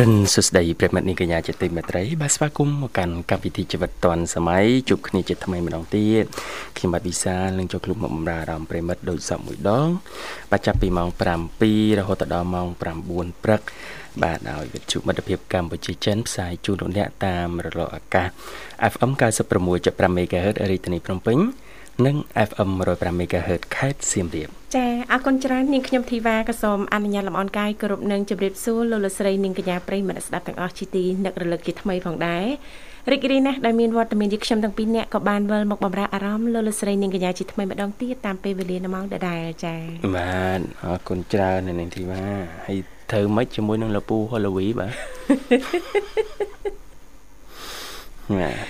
រិនសុស្ដីប្រិមិត្តនេះកញ្ញាជាទីមេត្រីបាទស្វាគមន៍មកកាន់កម្មវិធីជីវិតឌွန်សម័យជួបគ្នាជាថ្មីម្ដងទៀតខ្ញុំបាទវិសាលនឹងចូលក្លុបមកបម្រើអារម្មណ៍ប្រិមិត្តដូចសពមួយដងបាទចាប់ពីម៉ោង7រហូតដល់ម៉ោង9ព្រឹកបាទដោយវិទ្យុមិត្តភាពកម្ពុជាចិនផ្សាយជូនលោកអ្នកតាមរលកអាកាស FM 96.5 MHz រាជធានីភ្នំពេញ និង FM 105 MHz ខេត្តសៀមរាបចាអរគុណច្រើននាងខ្ញុំធីវ៉ាក៏សូមអនុញ្ញាតលំអរកាយគោរពនឹងជម្រាបសួរលោកលោកស្រីនាងកញ្ញាប្រិយមិត្តស្ដាប់ទាំងអស់ជាទីនឹករលឹកជាថ្មីផងដែររីករាយណាស់ដែលមានវត្តមានយើងខ្ញុំទាំងពីរនាក់ក៏បានវិលមកបំរើអារម្មណ៍លោកលោកស្រីនាងកញ្ញាជាថ្មីម្ដងទៀតតាមពេលវេលានៅម៉ោងដដែលចាបាទអរគុណច្រើននាងធីវ៉ាហើយធ្វើម៉េចជាមួយនឹងលពូហូឡូវីបាទ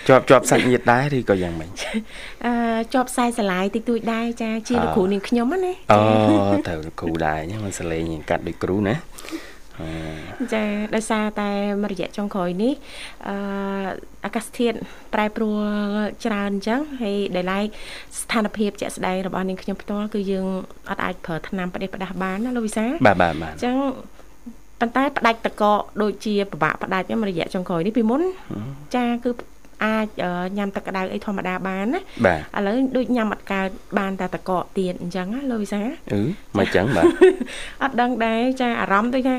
ជាប់ជាប់សាច់ញាតិដែរឬក៏យ៉ាងម៉េចអឺជាប់ខ្សែស្រឡាយតិចតួចដែរចាជាលោកគ្រូនាងខ្ញុំណាអូទៅលោកគ្រូដែរអញ្ចឹងមិនសលេងកាត់ដូចគ្រូណាចាដោយសារតែមួយរយៈចុងក្រោយនេះអឺអាកាសធាតុប្រែប្រួលច្រើនអញ្ចឹងហើយដែលឡែកស្ថានភាពជាក់ស្ដែងរបស់នាងខ្ញុំផ្ទាល់គឺយើងអត់អាចប្រើថ្នាំប្រទេសផ្ដាស់បានណាលោកវិសាបាទបាទបាទអញ្ចឹង ប៉ុន្តែផ្ដាច់តកកដូចជាពិបាកផ្ដាច់មួយរយៈចុងក្រោយនេះពីមុនចាគឺអាចញ៉ាំទឹកក្តៅអីធម្មតាបានណាឥឡូវដូចញ៉ាំអត់កើតបានតែតកកទៀតអញ្ចឹងណាលោកវិសាអឺមកអញ្ចឹងបាទអត់ដឹងដែរចាអារម្មណ៍ដូចថា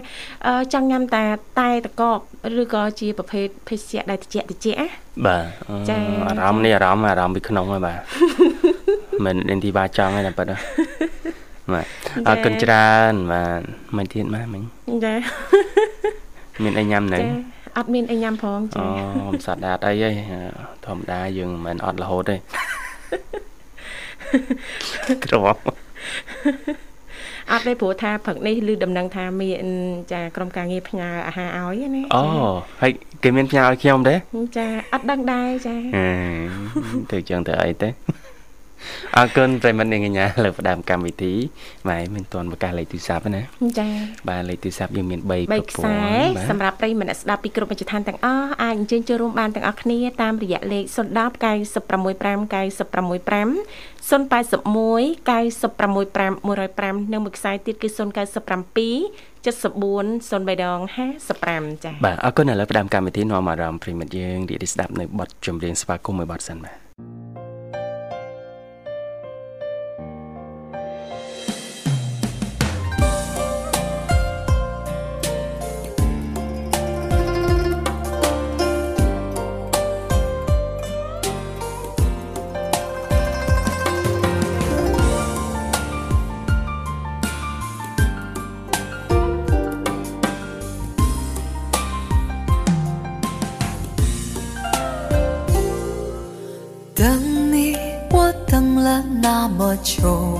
ចង់ញ៉ាំតែតែតកកឬក៏ជាប្រភេទភេសជ្ជៈដែលត្រជាក់ត្រជាក់ណាបាទចាអារម្មណ៍នេះអារម្មណ៍អារម្មណ៍ពីក្នុងហ្នឹងបាទមិនអ៊ីនទីបាចង់ទេតែប៉ិត បាទអរគុណច្រើនបាទមិនទៀតម៉ាមិញចាមានអីញ៉ាំនៅអត់មានអីញ៉ាំផងចាអូមិនសាត់ដាតអីទេធម្មតាយើងមិនមែនអត់រហូតទេក្រមអត់ទេព្រោះថាព្រឹកនេះឬដំណឹងថាមានចាក្រុមការងារផ្ញើអាហារឲ្យណាអូហើយគេមានផ្ញើឲ្យខ្ញុំទេចាអត់ដឹងដែរចាទៅចឹងទៅអីទេ អរគុណប្រិមត្តនាងកញ្ញាលើផ្ដើមកម្មវិធីបាទមិនទាន់ប្រកាសលេខទូរស័ព្ទណាចា៎បាទលេខទូរស័ព្ទយើងមាន3ប្រព័ន្ធសម្រាប់ប្រិមត្តស្ដាប់ពីគ្រប់មជ្ឈដ្ឋានទាំងអស់អាចអញ្ជើញចូលរួមបានទាំងអស់គ្នាតាមរយៈលេខ010 965 965 081 965 105និងមួយខ្សែទៀតគឺ097 74 03ដង55ចា៎បាទអរគុណឥឡូវផ្ដើមកម្មវិធីនាំអារម្មណ៍ប្រិមិត្តយើងរីករាយស្ដាប់នៅបទចម្រៀងស្វាគមន៍មួយបទសិនបាទ 多久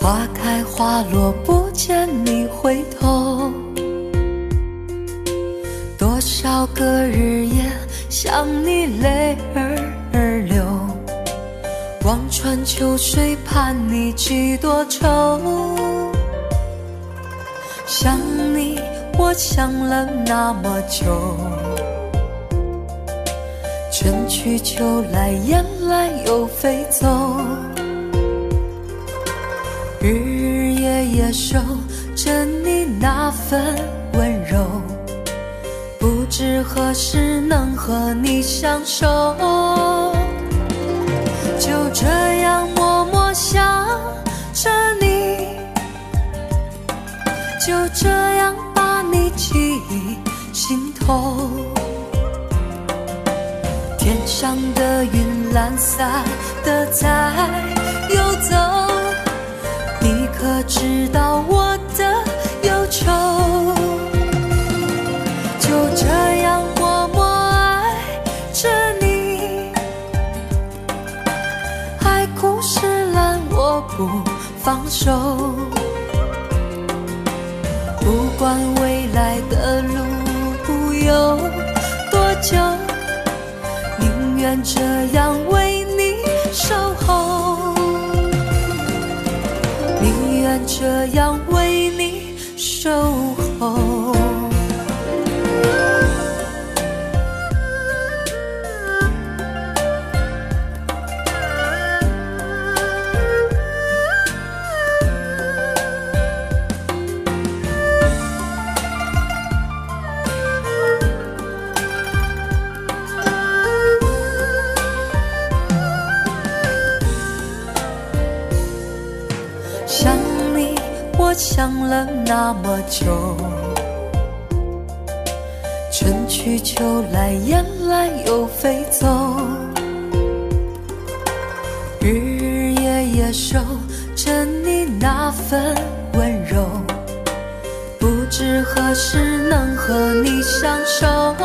花开花落不见你回头，多少个日夜想你泪儿流，望穿秋水盼你几多愁。想你，我想了那么久。春去秋来燕来又飞走。日日夜夜守着你那份温柔不知何时能和你相守。就这样默默想着你就这样把你记心头上的云懒散的在游走，你可知道我的忧愁？就这样默默爱着你，海枯石烂我不放手，不管未来的路有多久。愿这样为你守候，宁愿这样为你守了那么久，春去秋来，雁来又飞走，日日夜夜守着你那份温柔，不知何时能和你相守，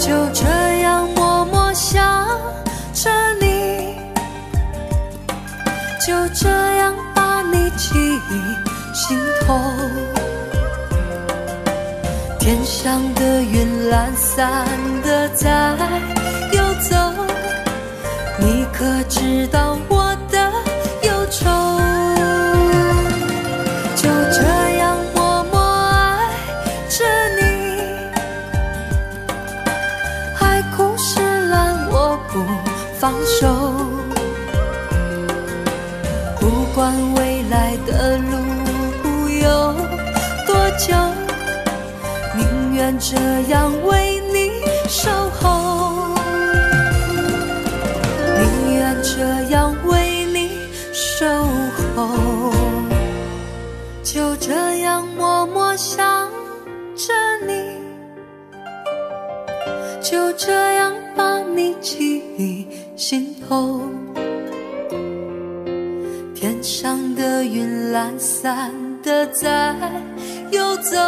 就这样默默想着你。就这样记忆心头。天上的云懒散的在游走，你可知道我的忧愁？这样为你守候，宁愿这样为你守候，就这样默默想着你，就这样把你记心头。天上的云懒散的在游走，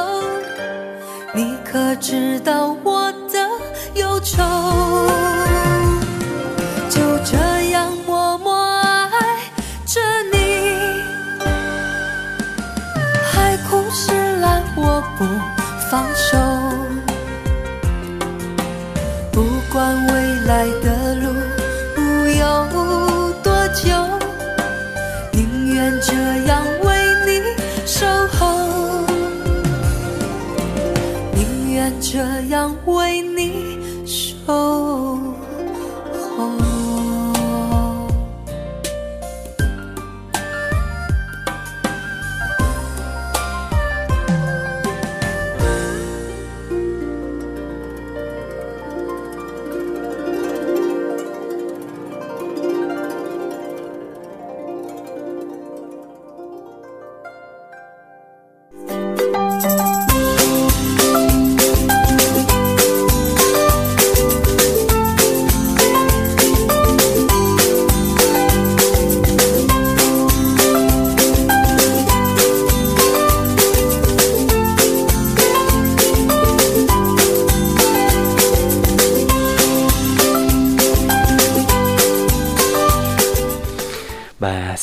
你可知道我的忧愁？就这样默默爱着你，海枯石烂我不放手，不管未来的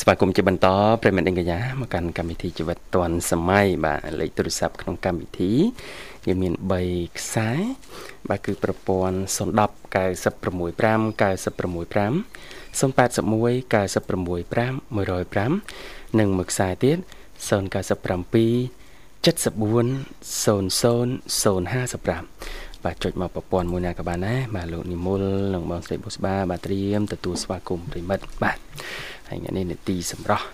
ស្វាគមន៍ជាបន្តប្រិមត្តនាងកញ្ញាមកកាន់កម្មវិធីជីវិតឌွန်សម័យបាទលេខទូរស័ព្ទក្នុងកម្មវិធីវាមាន3ខ្សែបាទគឺប្រព័ន្ធ010 965 965 081 965 105និងមួយខ្សែទៀត097 74 00 055បាទចុចមកប្រព័ន្ធមួយណាក៏បានដែរបាទលោកនិមលនិងបងស្រីបុស្បាបាទត្រៀមទទួលស្វាគមន៍ប្រិមិត្តបាទហើយ ថ្ងៃនេះនេតិសម្រស់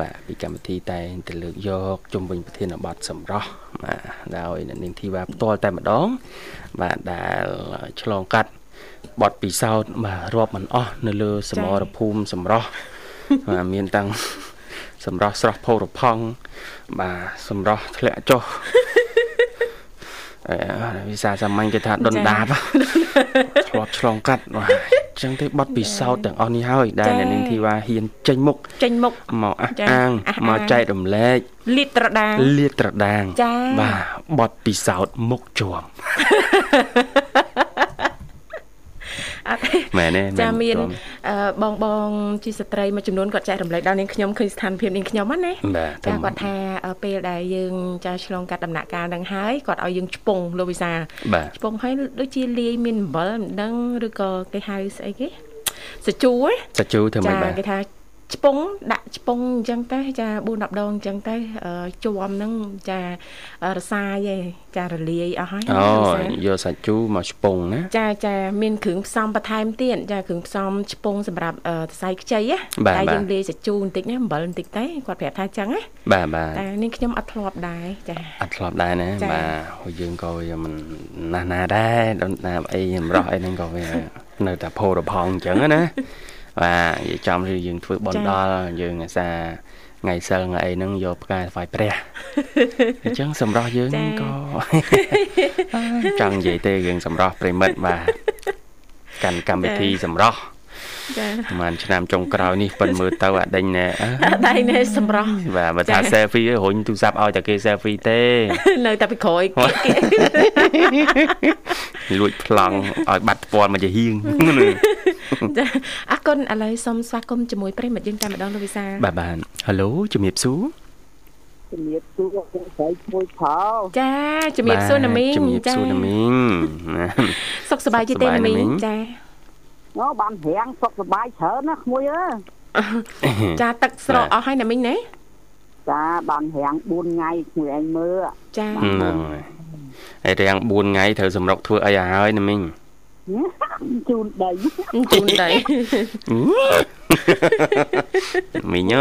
បាទពីកម្មវិធីតែងតែលើកយកជំវិញប្រធានបទសម្រស់បាទដោយអ្នកនាងធីវ៉ាផ្ទាល់តែម្ដង បាទដែលឆ្លងកាត់បទពិសោធន៍បាទរាប់មិនអស់នៅលើ សមរភូមិសម្រស់បាទមានតាំងសម្រស់ស្រស់ផូរផង់បាទសម្រស់ធ្លាក់ចុះអឺ វិសាសាមញ្ញគេថាដុនដាបឆ្លាប់ឆ្លងកាត់បាទអញ្ចឹងទេបတ်ពិសោធន៍ទាំងអស់នេះហើយដែលអ្នកនាងធីវ៉ាហ៊ានចេញមុខចេញមុខមកអះចាអាងអះអាងមកចែករំលែកលៀបត្រដាងលាតត្រដាងចាបាទបတ်ពិសោធន៍មុខជាប់ អត់ទេមែនទេចាមានទាន់អឺបងបងជាស្ត្រីមួយចំនួនគាត់ចែករំលែកដល់នាងខ្ញុំឃើញស្ថានភាពនាងខ្ញុំហ្នឹងណាបាទចាគាត់ថាអឺពេលដែលយើងចាឆ្លងកាត់ដំណាក់កាលហ្នឹងហើយគាត់ឲ្យយើងឆ្ពងលោកវិសាបាទឆ្ពងហើយដូចជាលាយមានអំបិលមិនដឹងឬក៏គេហៅស្អីគេសាជូហ៎សាជូធ្វើម៉េចចាបាទគេថា ឆ្ពងដាក់ឆ្ពងអញ្ចឹងទៅចា4 10ដងអញ្ចឹងទៅអឺជួមហ្នឹងចារសាយឯងចារលាយអស់ហើយអូណាលោកវិសាយកសាច់ជូរមកឆ្ពងណាចាចាមានគ្រឿងផ្សំបន្ថែមទៀតចាគ្រឿងផ្សំឆ្ពងសម្រាប់អឺសរសៃខ្ចីណាបាទតែបាទយើងលាយសាច់ជូរបន្តិចណាអំបិលបន្តិចទៅគាត់ប្រាប់ថាអញ្ចឹងណាបាទបាទតែនាងខ្ញុំអត់ធ្លាប់ដែរចាអត់ធ្លាប់ដែរណាចា៎បាទហើយយើងក៏វាមិនណាស់ណាដែរដល់ណាអីចម្រោះអីហ្នឹងក៏វានៅតែផោរផង់អញ្ចឹងណា បាទនិយាយចំឬយើងធ្វើបន់ដល់យើងអាសាថ្ងៃសិលថ្ងៃអីហ្នឹងយកផ្កាស្វាយព្រះអញ្ចឹងសម្រោះយើងក៏ចង់និយាយទេយើងសម្រោះប្រិមិត្តបាទកាន់កម្មវិធីសម្រោះ ចាប្រហែលឆ្នាំចុងក្រោយនេះប៉ិនមើលទៅអាដេញណែអើអត់ដៃនេះសម្រស់បាទបើថាចា៎ selfie រុញទូរស័ព្ទឲ្យតែគេ selfie ទេ នៅតែពីក្រោយគេគេលួចប្លង់ឲ្យបាត់ផ្ពាល់មកជាហៀងចាអរគុណឥឡូវសូមស្វាគមន៍ជាមួយប្រិមិត្តយើងតែម្ដងលោកវិសាបាទបាទ Halo ជំរាបសួរជំរាបសួរបងស្រីឈ្មោះផលចាជំរាបសួរណាមីងជំរាបសួរណាមីងណាសុខសប្បាយទេទេណាមីងចា អូបានរាំងសុខសប្បាយច្រើនណាក្មួយអើយចាទឹកស្រកអស់ហើយណាមីងណាចាបានរាំង4ថ្ងៃក្មួយឯងមើលចាហ្នឹងហើយហើយរាំង4ថ្ងៃត្រូវសម្រុកធ្វើអីឲ្យហើយណាមីងជូនដីជូនទៅមីងអ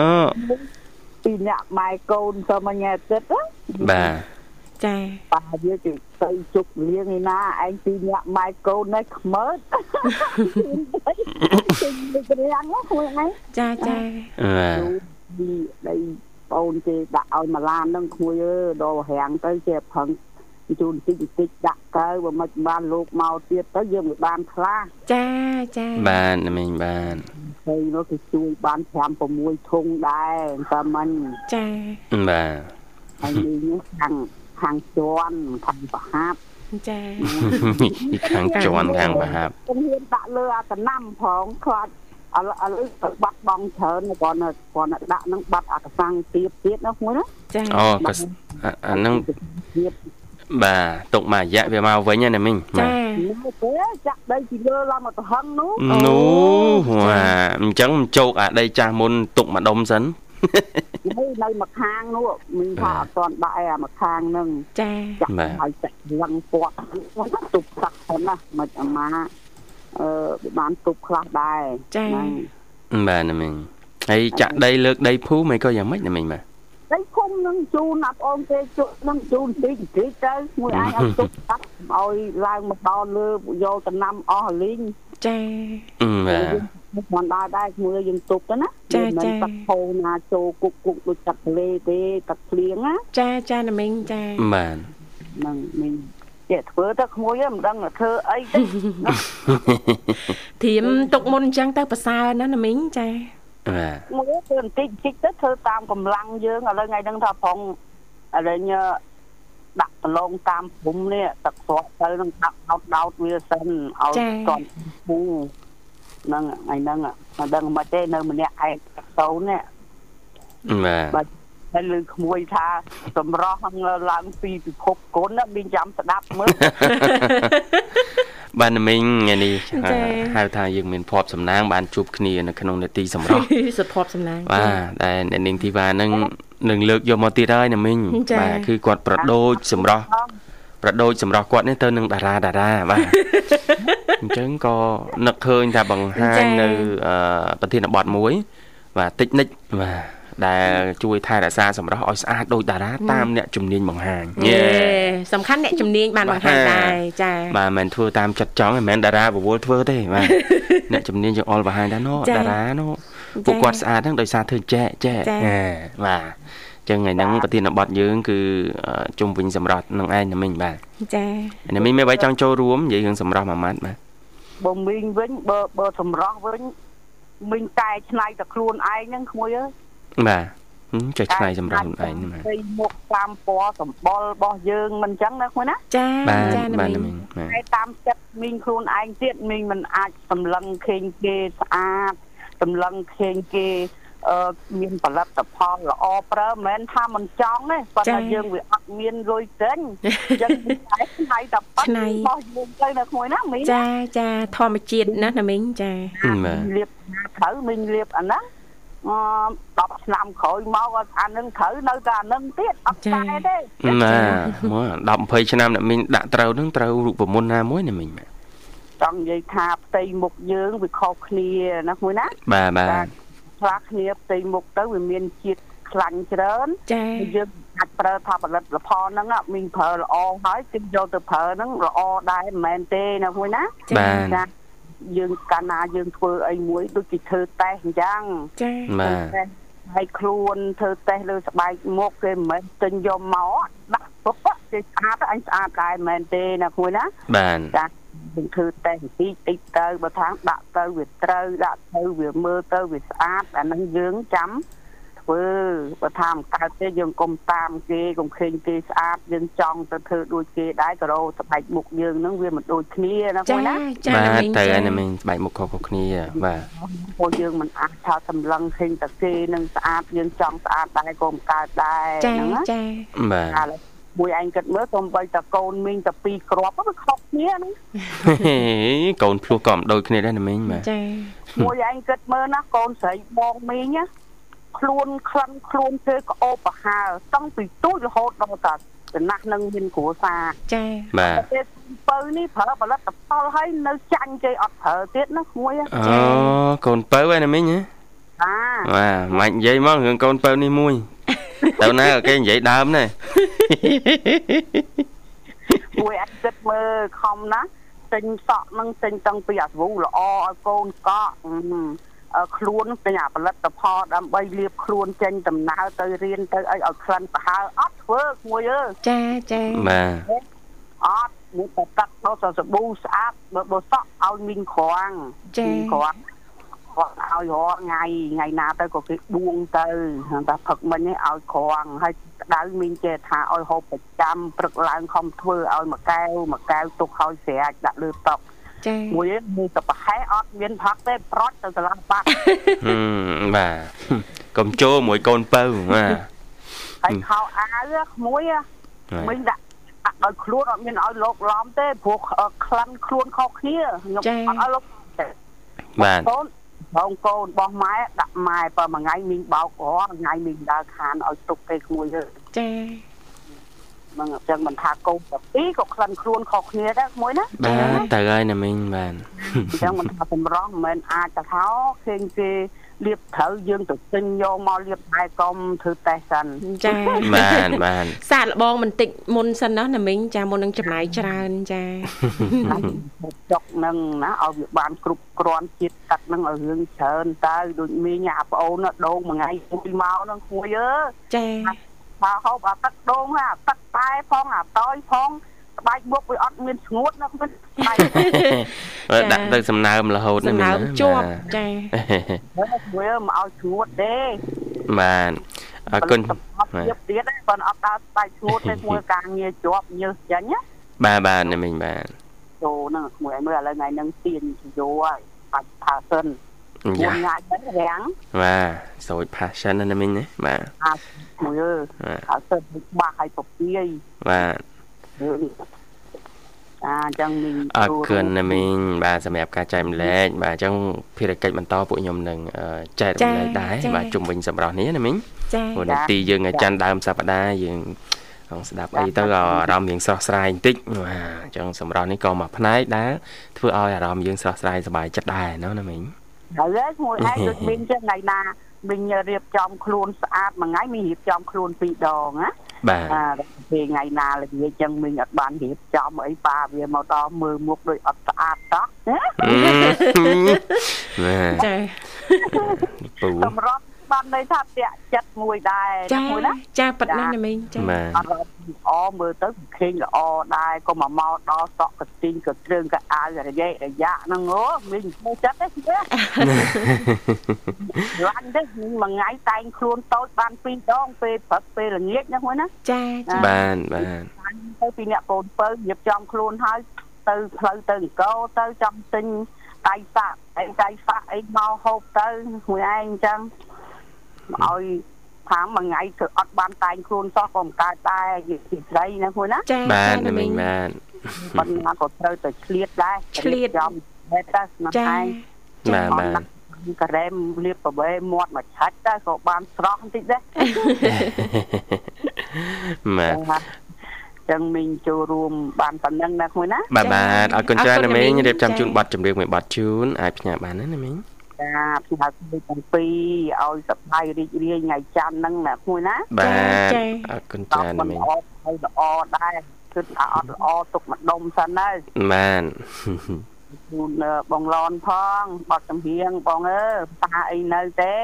ពីអ្នកម៉ែកូនទៅមកញ៉ែចិត្តណាបាទ ចាប៉ាវាទៅទៅជប់លៀងឯណាឯងពីអ្នកម៉ែកូននេះខ្មើតជិញទៅរាំងណាក្មួយឯងចាចាបាទពីដីបងគេដាក់ឲ្យមួយឡានហ្នឹងក្មួយអើយដល់រាំងទៅជាផឹងជូនតិចតិចដាក់កៅបើមិនបានលោកមកទៀតទៅយើងមិនបានខ្លះចាចាបាទណាមីងបាទហើយនោះគេជួយបាន5 6ធុងដែរតែមិនចាបាទហើយនេះខាង ខាងជន់ខាងប្រហាប់ចាពីខាងជន់ខាងប្រហាប់ខ្ញុំហ៊ានដាក់លើអាតំណាំផងខ្លាចឥឡូវឥឡូវទៅបាត់បង់ច្រើនគាត់នៅគាត់នៅដាក់នឹងបាត់អាកសាំងទៀតទៀតណាមួយណាចាអូក៏សអាអាហ្នឹងទៀតបាទទុកមួយរយៈវាមកវិញហើយណាមីងបាទចានោះទេចាក់ដីពីលើឡើងមកទៅហឹងនោះនោះវ៉ាអញ្ចឹងជោគអាដីចាស់មុនទុកមួយដុំសិន នៅនៅមកខាងនោះមានថាអត់ទាន់ដាក់ឯអាមកខាងហ្នឹងចាចាក់ឲ្យចាក់លឹងពាត់ទុបសាក់ហ្នឹងណាមិនអាម៉ាអឺបានទុបខ្លះដែរចាបាទណាមីងហើយចាក់ដីលើកដីភូមិអីក៏យ៉ាងម៉េចណាមីងបាទ ដីភូមិនឹងជូនអាបងគេជក់នឹងជូនតិចតិចទៅមួយឯងឲ្យទុកតាត់ឲ្យឡើងមកដល់លើយកតំណាំអស់លីងចាអឺបាទមិនដែរដែរមួយយើងទុកទៅណាចាមិនចាទឹកហូរណាចូលគុកគុកដូចទឹកទន្លេទេទឹកភ្លៀងណាចាចាណាមីងចាបាទហ្នឹងមីងចេះធ្វើទៅក្មួយមិនដឹងធ្វើអីទេធៀមទុកមុនអញ្ចឹងទៅប្រសើរណាស់ណាមីងចាបាទ មួយធ្វើបន្តិចបន្តិចទៅធ្វើតាមកម្លាំងយើងឥឡូវថ្ងៃហ្នឹងថាផងឥឡូវញ៉ាដាក់ប្រឡងតាមភូមិនេះទឹកស្រក់ទៅនឹងដាក់ដោតដោតវាសិនឲ្យគាត់ពូហ្នឹងថ្ងៃហ្នឹងមិនដឹងមិនទេនៅម្នាក់ឯងទៅនេះបាទបាទហើយលើក្មួយថាសម្រស់ឡើងពីពិភពគុណណាមានចាំស្ដាប់មើល បាទណាមីងថ្ងៃនេះហៅថាយើងមានភ័ព្វសំណាងបានជួបគ្នានៅក្នុងនេតិសម្រាប់សុភ័ព្វសំណាងបាទតែអ្នកនាងធីវ៉ានឹងនឹងលើកយកមកទៀតហើយណាមីងចា៎បាទគឺគាត់ប្រដូចសម្រាប់ប្រដូចសម្រាប់គាត់នេះទៅនឹងតារាតារាបាទអញ្ចឹងក៏នឹកឃើញថាបង្ហាញនៅអឺប្រធានបទមួយ បាទតិចនិចបាទ ដែលជួយថែរក្សាសម្រស់ឲ្យស្អាតដូចតារាតាមអ្នកជំនាញបង្ហាញយេសំខាន់អ្នកជំនាញបានបង្ហាញដែរចាបាទមិនមែនធ្វើតាមចិត្តចង់ទេមិនមែនតារាបវល់ធ្វើទេបាទអ្នកជំនាញយើងអល់បង្ហាញថាណូចា៎តារាណូចា៎ពួកគាត់ស្អាតហ្នឹងដោយសារធ្វើចែកចែកចា៎ហេបាទអញ្ចឹងថ្ងៃហ្នឹងប្រធានបទយើងគឺអឺជុំវិញសម្រាប់នឹងឯងណាមិញបាទចាណាមិញមានអ្វីចង់ចូលរួមនិយាយរឿងសម្រាប់មួយម៉ាត់បាទបើមីងវិញបើបើសម្រស់វិញមីងកែច្នៃតែខ្លួនឯងហ្នឹងក្មួយអើយ បាទមចេះឆ្នៃសម្រាប់ខ្លួនឯងណាពីមុខតាមពណ៌សម្បុររបស់យើងមិនអញ្ចឹងណាខ្លួនណាចាចាបាទមីងតែតាមចិត្តមីងខ្លួនឯងទៀតមីងមិនអាចសម្លឹងឃើញគេស្អាតសម្លឹងឃើញគេអឺមានផលិតផលល្អប្រើមិនមែនថាមិនចង់ទេប៉ុន្តែយើងវាអត់មានលុយទិញយើងតែឆ្នៃតែប៉ុណ្្នឹងរបស់យើងទៅនៅក្មួយណាមីងចាចាធម្មជាតិណាណាមីងចាលៀបត្រូវមីងលៀបអាហ្នឹងអឺ 10ឆ្នាំក្រោយមកអានឹងត្រូវនៅតែអានឹងទៀតអត់តែទេណាមក10 20ឆ្នាំអ្នកមីងដាក់ត្រូវនឹងត្រូវរូបមន្តណាមួយណាមីងចង់និយាយថាផ្ទៃមុខយើងវាខុសគ្នាណាមួយណាបាទបាទខ្លះគ្នាផ្ទៃមុខទៅវាមានជាតិខ្លាញ់ច្រើនចាយើងអាចប្រើថាផលិតផលហ្នឹងមីងប្រើល្អហើយគេយកទៅប្រើហ្នឹងល្អដែរមិនមែនទេណាមួយណាបាទ យើងកាលណាយើងធ្វើអីមួយដូចគេធ្វើតេស្តអញ្ចឹងចាបាទហើយខ្លួនធ្វើតេស្តលើស្បែកមុខគេមិនមែនទិញយកមកដាក់ពុបគេស្អាតអញស្អាតដែរមិនមែនទេណាគួយណាបាទចាយើងធ្វើតេស្តបន្តិចតិចទៅបើថាដាក់ទៅវាត្រូវដាក់ទៅវាមើលទៅវាស្អាតអានឹងយើងចាំ ធ្វើបើថាមិនកើតទេយើងកុំតាមគេកុំឃើញគេស្អាតយើងចង់ទៅធ្វើដូចគេដែរក៏រោស្បែកមុខយើងនឹងវាមិនដូចគ្នាណាបងណាចាបាទទៅហើយណាមីងស្បែកមុខខុសៗគ្នាបាទពួកយើងមិនអាចថាសម្លឹងឃើញតែគេនឹងស្អាតយើងចង់ស្អាតដែរក៏មិនកើតដែរហ្នឹងណាចាបាទមួយឯងគិតមើលសូម្បីតែកូនមីងតែពីរគ្រាប់វាខុសគ្នាហ្នឹងកូនភ្លោះក៏មិនដូចគ្នាដែរណាមីងបាទចាមួយឯងគិតមើលណាកូនស្រីបងមីងណា ខ្លួនក្លិនខ្លួនធ្វើក្អូបប្រហើតាំងពីទូចរហូតដល់តាចំណាស់នឹងមានគ្រួសារចាបាទពេលពៅនេះប្រើផលិតផលហើយនៅចាញ់គេអត់ប្រើទៀតណាមួយអូកូនពៅឯណាមីងហ៎បាទមិននិយាយមករឿងកូនពៅនេះមួយទៅណាគេនិយាយដើមណែមួយអត់គិតមើលខំណាទិញសក់នឹងទិញតាំងពីអាស្វូល្អឲ្យកូនកក់ ខ្លួនពេញអាផលិតផលដើម្បីលាបខ្លួនចេញដំណើរទៅរៀនទៅអីឲ្យក្លិនប្រហើអត់ធ្វើមួយអើចាចាបាទអត់មួយតែទឹកដល់សាប៊ូស្អាតបើបើសក់ឲ្យមីងក្រាំងចាក្រាំងគាត់ឲ្យរាល់ថ្ងៃថ្ងៃណាទៅក៏គេបួងទៅតែផឹកមិញឲ្យក្រាំងហើយក្តៅមីងចេះថាឲ្យហូបប្រចាំព្រឹកឡើងខំធ្វើឲ្យមួយកែវមួយកែវទុកឲ្យស្រាចដាក់លើតុ ចាមួយមួយទៅប្រហែលអត់មានផឹកទេប្រត់ទៅកន្លះបាត់បាទកុំចូលមួយកូនពៅបាទហើយខោអាវក្មួយមិញដាក់ឲ្យខ្លួនអត់មានឲ្យលោកឡំទេព្រោះក្លិនខ្លួនខុសគ្នាខ្ញុំអត់ឲ្យលោកបាទកូនបងកូនរបស់ម៉ែដាក់ម៉ែបើមួយថ្ងៃមីងបោករាល់ថ្ងៃមីងដើរខានឲ្យទុកគេក្មួយទៅចា មិនអញ្ចឹងមិនថាកូនតាពីរក៏ក្លិនខ្លួនខុសគ្នាដែរមួយណាបាទទៅហើយណាមីងបាទអញ្ចឹងមិនថាសម្រស់មិនមែនអាចទៅហៅឃើញគេលៀបត្រូវយើងទៅទិញយកមកលៀបហើយកុំធ្វើតេស្តសិនចាបាទបាទសាកល្បងបន្តិចមុនសិនណាណាមីងចាមុននឹងចំណាយច្រើនចាចុកនឹងណាឲ្យវាបានគ្រប់គ្រាន់ជាតិទឹកនឹងឲ្យរឿងច្រើនទៅដូចមីងអាប្អូនដូងមួយថ្ងៃមួយមកនឹងគួយអើចា បើហូបអាទឹកដូងអាទឹកតែផងអាតយផងស្បែកមុខវាអត់មានស្ងួតណាមិនស្បែកបើដាក់ទៅសំណើមរហូតសំណើមជាប់ចាវាមកឲ្យស្ងួតទេបាទអរគុណទៀតទៀតប៉ុន្តែអត់ដើរស្បែកស្ងួតទេមួយការងារជាប់ញើសចាញ់ណាបាទបាទនេះមិញបាទចូលហ្នឹងមួយមើលឥឡូវថ្ងៃហ្នឹងទៀនយោហើយបាច់ផាសិន យ៉ាងាយទៅរាំងបាទសូច passion ណាមិញណាបាទមួយអើផាសិនបាក់ឲ្យពពាយបាទអាអញ្ចឹងមីងអរគុណណាមីងបាទសម្រាប់ការចែកម្លែកបាទអញ្ចឹងភារកិច្ចបន្តពួកខ្ញុំនឹងចែករំលែកដែរបាទជុំវិញសម្រាប់នេះណាមីងចា៎ព្រោះនាទីយើងច័ន្ទដើមសប្តាហ៍យើងក្នុងស្ដាប់អីទៅក៏អារម្មណ៍យើងស្រស់ស្រាយបន្តិចបាទអញ្ចឹងសម្រាប់នេះក៏មួយផ្នែកដែរធ្វើឲ្យអារម្មណ៍យើងស្រស់ស្រាយសប្បាយចិត្តដែរណ៎ណាមីង ហើយមួយឯងដូចមីងចឹងថ្ងៃណាមីងរៀបចំខ្លួនស្អាតមួយថ្ងៃមីងរៀបចំខ្លួនពីរដងណាបាទពេលថ្ងៃណាល្ងាចចឹងមិញអត់បានរៀបចំអីប៉ាវាមកដល់មើលមុខដូចអត់ស្អាតតោះណាចាពូសម្រាប់ស្បែអត់ន័យថាតាក់ចិត្តមួយដែរចាមួយណាចាប៉ិតណាស់ណាមីងចាបាទអត់ល្អមើលទៅឃើញល្អដែរក៏មកមកដល់សក់កទីងក៏គ្រឿងក៏អាវរយៈរយៈហ្នឹងអូមានឈ្មោះចិត្តទេទេឡាញ់ទេមួយថ្ងៃតែងខ្លួនតូចបានពីរដងពេលព្រឹកពេលល្ងាចហ្នឹងមួយណាចាចាបានបាទទៅពីអ្នកកូនពៅរៀបចំខ្លួនហើយទៅផ្លូវទៅអង្គរទៅចាំទិញដៃសាក់អីដៃសាក់អីមកហូបទៅមួយឯងអញ្ចឹង ឲ្យថាមួយថ្ងៃគឺអត់បានតែងខ្លួនសោះក៏មិនកើតដែរនិយាយពីស្រីណាមួយណាចាបាទចាណាមីងបាទប៉ុន្តែក៏ត្រូវតែឆ្លៀតដែរឆ្លៀតចំតែតែស្នាចាឯងបាទបាទការ៉េមលាបប្រវេមាត់មកឆាច់ទៅក៏បានស្រស់បន្តិចដែរបាទចឹងមីងចូលរួមបានប៉ុណ្ណឹងណាមួយណាបាទបាទអរគុណច្រើនណាមីងរៀបចំចា៎ជូនប័ណ្ណចម្រៀងមួយប័ណ្ណជូនអាចផ្ញើបានណាណាមីង ចាផ្សាយពីទាំងពីរឲ្យសប្បាយរីករាយថ្ងៃច័ន្ទហ្នឹងណាមួយណាបាទចា៎អរគុណតច្រើនបណាមិនមីងល្អឲ្យល្អដែរគិតថាអត់ល្អទុកម្ដុំសិនហើយបាទជូនបងឡនផងបត់ចម្រៀងបងអើតាអីនៅទេ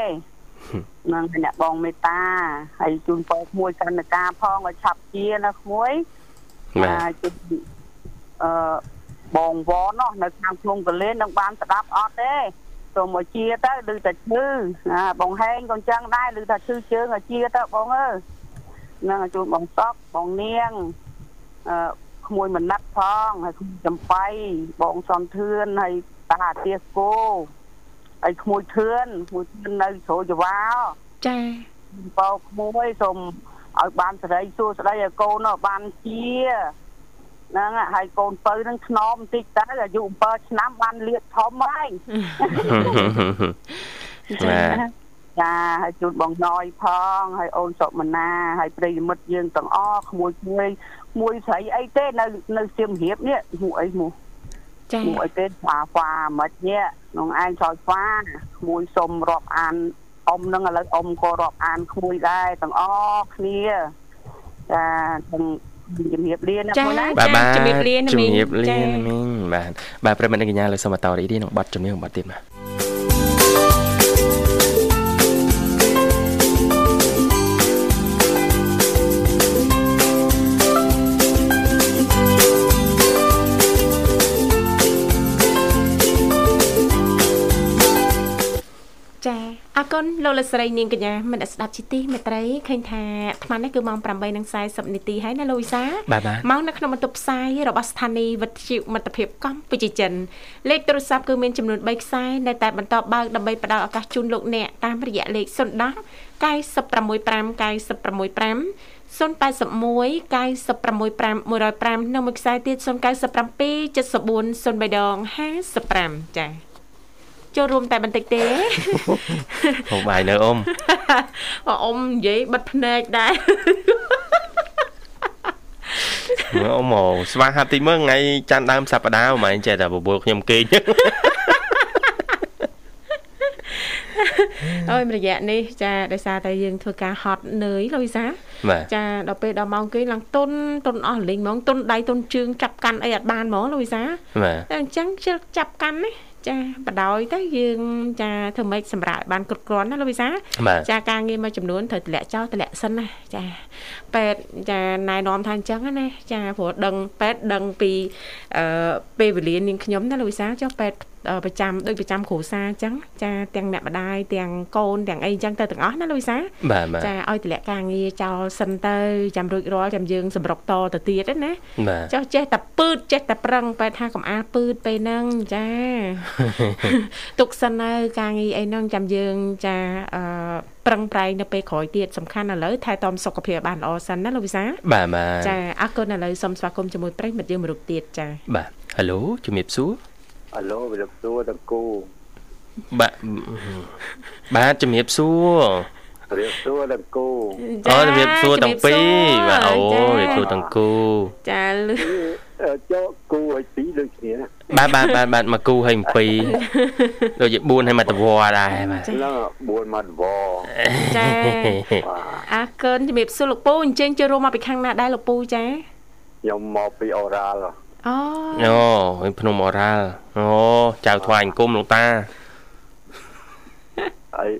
នឹងអ្នកបងមេតាហើយជូនពរមួយកណ្ដការផងឲ្យឆាប់ជាណាក្មួយបាទជូនអឺបងវ៉ននៅខាងភ្នំកលែននឹងបានស្ដាប់អត់ទេ សូមឲ្យជាទៅឬតែឈឺណាបងហែងក៏អញ្ចឹងដែរឬថាឈឺជើងឲ្យជាទៅបងអើយនឹងឲ្យជូនបងសក់បងនាងអឺក្មួយមណាត់ផងហើយក្មួយចំបៃបងសំធឿនហើយតាអាទាសគោហើយក្មួយធឿនក្មួយធឿននៅជ្រោយចវាលចាបោក្មួយសូមឲ្យបានសេរីសួស្តីឲ្យកូននោះបានជា ហ្នឹងហើយកូនពៅហ្នឹងធ្នមបន្តិចទៅអាយុ7ឆ្នាំបានលៀកធំហើយបាទចាហើយជូនបងណយផងហើយអូនសុមណាហើយប្រិយមិត្តយើងទាំងអស់ក្មួយមួយមួយស្រីអីទេនៅនៅសៀមរាបនេះមួយអីមួយចាមួយអីទេហ្វាហ្វាមិននេះក្នុងឯងចោយហ្វាក្មួយសុំរាប់អានអ៊ំហ្នឹងឥឡូវអ៊ំក៏រាប់អានក្មួយដែរទាំងអស់គ្នាចាទាំង ជំរាបលាណាចាមួយណាបាទបាទជំរាបលាណាជំមីងរាបលាចាណាមីងបាទបាទប្រិយមិត្តនិងកញ្ញាលើសូមបន្តរីករាយក្នុងប័ណ្ណចម្រៀងប័ណ្ណទៀតបាទ អរគុណលោកលកស្រីនាងកញ្ញាមិនស្ដាប់ជីទីមេត្រីឃើញថាអាត្មានេះគឺម៉ោង8:40នាទីហើយណាលោកវិសាបាទបាទមកនៅក្នុងបន្ទប់ផ្សាយរបស់ស្ថានីយ៍វិទ្យុមិត្តភាពកម្ពុជាចិនលេខទូរស័ព្ទគឺមានចំនួន3ខ្សែនៅតែបន្តបើកដើម្បីផ្ដល់ឱកាសជូនលោកអ្នកតាមរយៈលេខ010 965 965 081 965 105និងមួយខ្សែទៀត097 74 03ដង55ចា៎ ចូលរួមតែបន្តិចទេហូបបាយនៅអ៊ំអ៊ំនិយាយបិទភ្នែកដែរមើលអ៊ំមកស្វាហាត់តិចមើលថ្ងៃច័ន្ទដើមសប្តាហ៍មិនមែនចេះតែបបួលខ្ញុំគេងអើយរយៈនេះចាដោយសារតែយើងធ្វើការហត់នឿយលោកវិសាបាទចាដល់ពេលដល់ម៉ោងគេឡើងតុនតុនអស់លេងហ្មងតុនដៃតុនជើងចាប់កាន់អីអត់បានហ្មងលោកវិសាបាទតែអញ្ចឹងជិលចាប់កាន់ណា ចាបដ ாய் ទៅយើងចាធ្វើម៉េចសម្រាប់ឲ្យបានគ្រប់គ្រាន់ណាលោកវិសាបាទចាការងារមួយចំនួនត្រូវតម្លាក់ចោលតម្លាក់សិនណាចាប៉ែតចាណែនាំថាអញ្ចឹងណាចាព្រោះដឹងប៉ែតដឹងពីអឺពេលវេលានាងខ្ញុំណាលោកវិសាចុះប៉ែតអឺ ប្រចាំដូចប្រចាំគ្រួសារអញ្ចឹងចាទាំងអ្នកម្ដាយទាំងកូនទាំងអីអញ្ចឹងទៅទាំងអស់ណាលោកវិសាបាទបាទចាឲ្យតម្លាក់ការងារចោលសិនទៅចាំរួចរាល់ចាំយើងសម្រុកតទៅទៀតណាបាទចុះចេះតែពឺតចេះតែប្រឹងបែរថាកំអាលពឺតពេលហ្នឹងចាទុកសិននៅការងារអីហ្នឹងចាំយើងចាអឺប្រឹងប្រែងនៅពេលក្រោយទៀតសំខាន់ឥឡូវថែទាំសុខភាពឲ្យបានល្អសិនណាលោកវិសាបាទបាទចាអរគុណឥឡូវសូមស្វាគមន៍ជាមួយប្រិយមិត្តយើងមួយរូបទៀតចាបាទហៅឡូជំរាបសួរ អាឡូវិលសួរតកូបាទបាទជំរាបសួររៀបសួរតកូអូជំរាបសួរទាំងពីរបាទអូជំរាបសួរទាំងគូចាលឺចុះគូឲ្យពីរដូចគ្នាបាទបាទបាទបាទមកគូហើយ7ដូចជា4ហើយមកតវ៉ាដែរបាទហ្នឹង4មកវចាអរគុណជំរាបសួរលោកពូអញ្ជើញចូលរួមមកពីខាងណាដែរលោកពូចាខ្ញុំមកពីអូរ៉ាល់ អូអូហើយភ្នំអរ៉ាល់អូចៅថ្វាយអង្គមលោកតាហើយ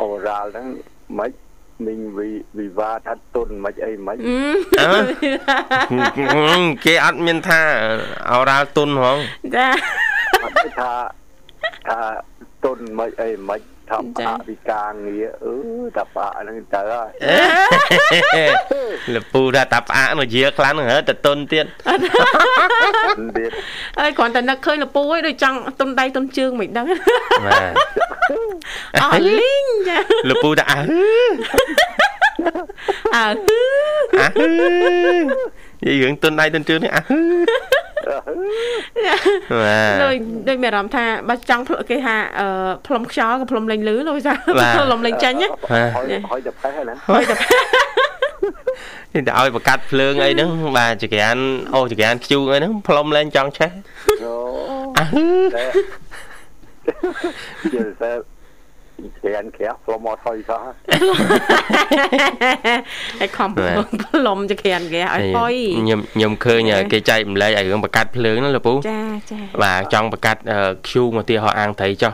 អូររ៉ាល់ហ្នឹងមិនមីងវិវិវាថាទុនមិនអីមិនអឺអឺគេអត់មានថាអរ៉ាល់ទុនហ្មងចាអត់ថាថាទុនមិនអីមិន ថាផ្អាកពីការងារអឺថាផ្អាកហ្នឹងទៅហើយលពូថាតាផ្អាកនៅយាខ្លាំងហ្នឹងហ៎តទុនទៀតទៀតអើយគ្រាន់តែនឹកឃើញលពូឯងដូចចង់ទុនដៃទុនជើងមិនដឹងបាទអស់លីងចាលពូថាអើអើអើនិយាយរឿងទុនដៃទុនជើងនេះអើ បាទដូចដូចមានអារម្មណ៍ថាបើចង់គេថាអឺផ្លុំខ្យល់ក៏ផ្លុំលេងលឺលោកចាផ្លុំលេងចាញ់ណាហើយហើយទៅផេះហ្នឹងហើយតែនេះតែឲ្យបកាត់ភ្លើងអីហ្នឹងបាទចក្រានអូចក្រានខ្ជូងអីហ្នឹងផ្លុំលែងចង់ឆេះអូអើតែជាតែ គេអានគេផ្លុំមកថយសោះហើយខំផ្លុំចក្រានគេឲ្យហុយខ្ញុំខ្ញុំឃើញគេចែកម្លែកឲ្យរឿងបកាត់ភ្លើងហ្នឹងលពូចាចាបាទចង់បកាត់ខ្ជូងមកទីហោអាងត្រីចុះ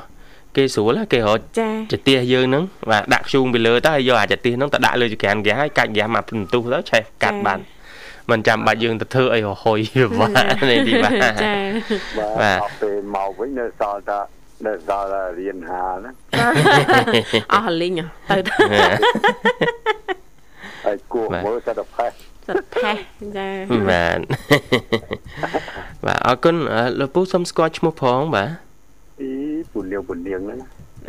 គេស្រួលគេរត់ចាចទាសយើងហ្នឹងបាទដាក់ខ្ជូងពីលើទៅហើយយកអាចទាសហ្នឹងទៅដាក់លើចក្រានហ្គាសហើយកាច់ហ្គាសមកពិន្ទុះទៅឆេះកាត់បានមិនចាំបាច់យើងទៅធ្វើអីហុយបាទនេះទីបាទចាបាទអត់ពេលមកវិញនៅសល់តែ នៅសល់តែរៀនហាណាអស់លីងទៅទៅហើយគួរមើលទៅតែផេះសត្វផេះចាបាទបាទអរគុណលោកពូសុំស្គាល់ឈ្មោះផងបាទអីពុនៀងពុនៀងហ្នឹង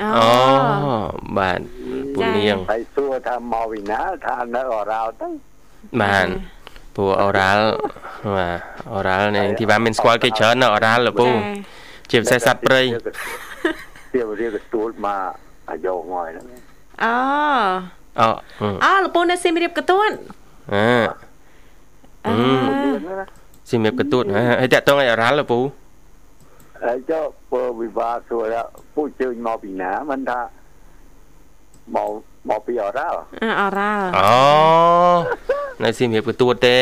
អូអូបាទពូនាងហើយសួរថាមកពីណាថានៅអរ៉ាល់ទៅបាទពូអូរ៉ាល់បាទអូរ៉ាល់នេះទីបានមានស្គាល់គេច្រើននៅអូរ៉ាល់លោកពូ ជាពិសេសសត្វព្រៃទៀវរៀកទួលមកអាយុងហើយហ្នឹងអូអូអូលពូនៅសៀមរាបកទួនអឺអឺស៊ីមៀបកទួតហើយតាក់តងឲ្យអូរ៉ាល់លោកពូហើយចុះពើវិវាសួរថាពូជើញមកពីណាមិនថាមក មកពីអរ៉ាល់អអរ៉ាល់អូនៅស៊ីមៀបកទួតទេ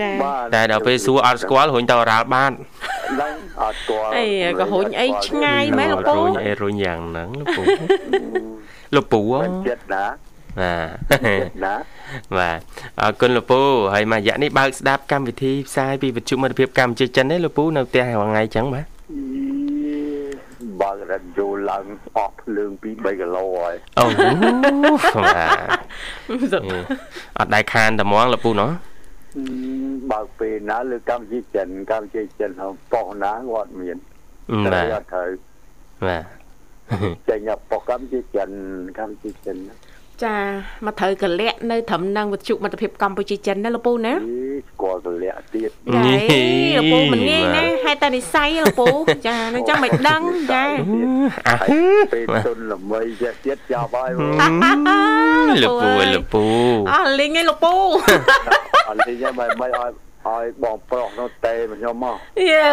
ចាតែដល់ពេលសួរអត់ស្គាល់រុញទៅអូរ៉ាល់បានឡើងអត់ស្គាល់អីក៏រុញអីឆ្ងាយមែនលោកពូរុញអីរុញយ៉ាងហ្នឹងលោកពូលោកពូមិនចិត្តណាបាទណាបាទអរគុណលោកពូហើយមួយរយៈនេះបើកស្ដាប់កម្មវិធីផ្សាយពីវិទ្យុមិត្តភាពកម្ពុជាចិនទេលោកពូនៅផ្ទះរាល់ថ្ងៃចឹងបាទបើករត់យូរ ឡើងអស់ភ្លើង2 3គីឡូហើយអូបាទអត់ដែរខានតែហ្មងលោកពូណោះបើកពេលណាលើកម្ពុជាចិនកម្ពុជាចិនហ្នឹងប៉ុស្ណាគាត់មានបាទអត់ត្រូវបាទចេញប៉ុស្កម្ពុជាចិនកម្ពុជាចិនចាមកត្រូវកលាក់នៅត្រឹមនឹងវិទ្យុមិត្តភាពកម្ពុជាចិនណាលោកពូណាអីស្គាល់កលាក់ទៀតចា លោកពូមិនងាយណាហេតុតែនិស័យលោកពូចានឹងចាំមិនដឹងចាអើពេលទុនល្មីទៀតទៀតចាប់ហើយលោកពូលោកពូអស់លីងឯងលោកពូអត់លេងមិនមិនឲ្យឲ្យបងប្រុសនោះតេមកខ្ញុំមកយេ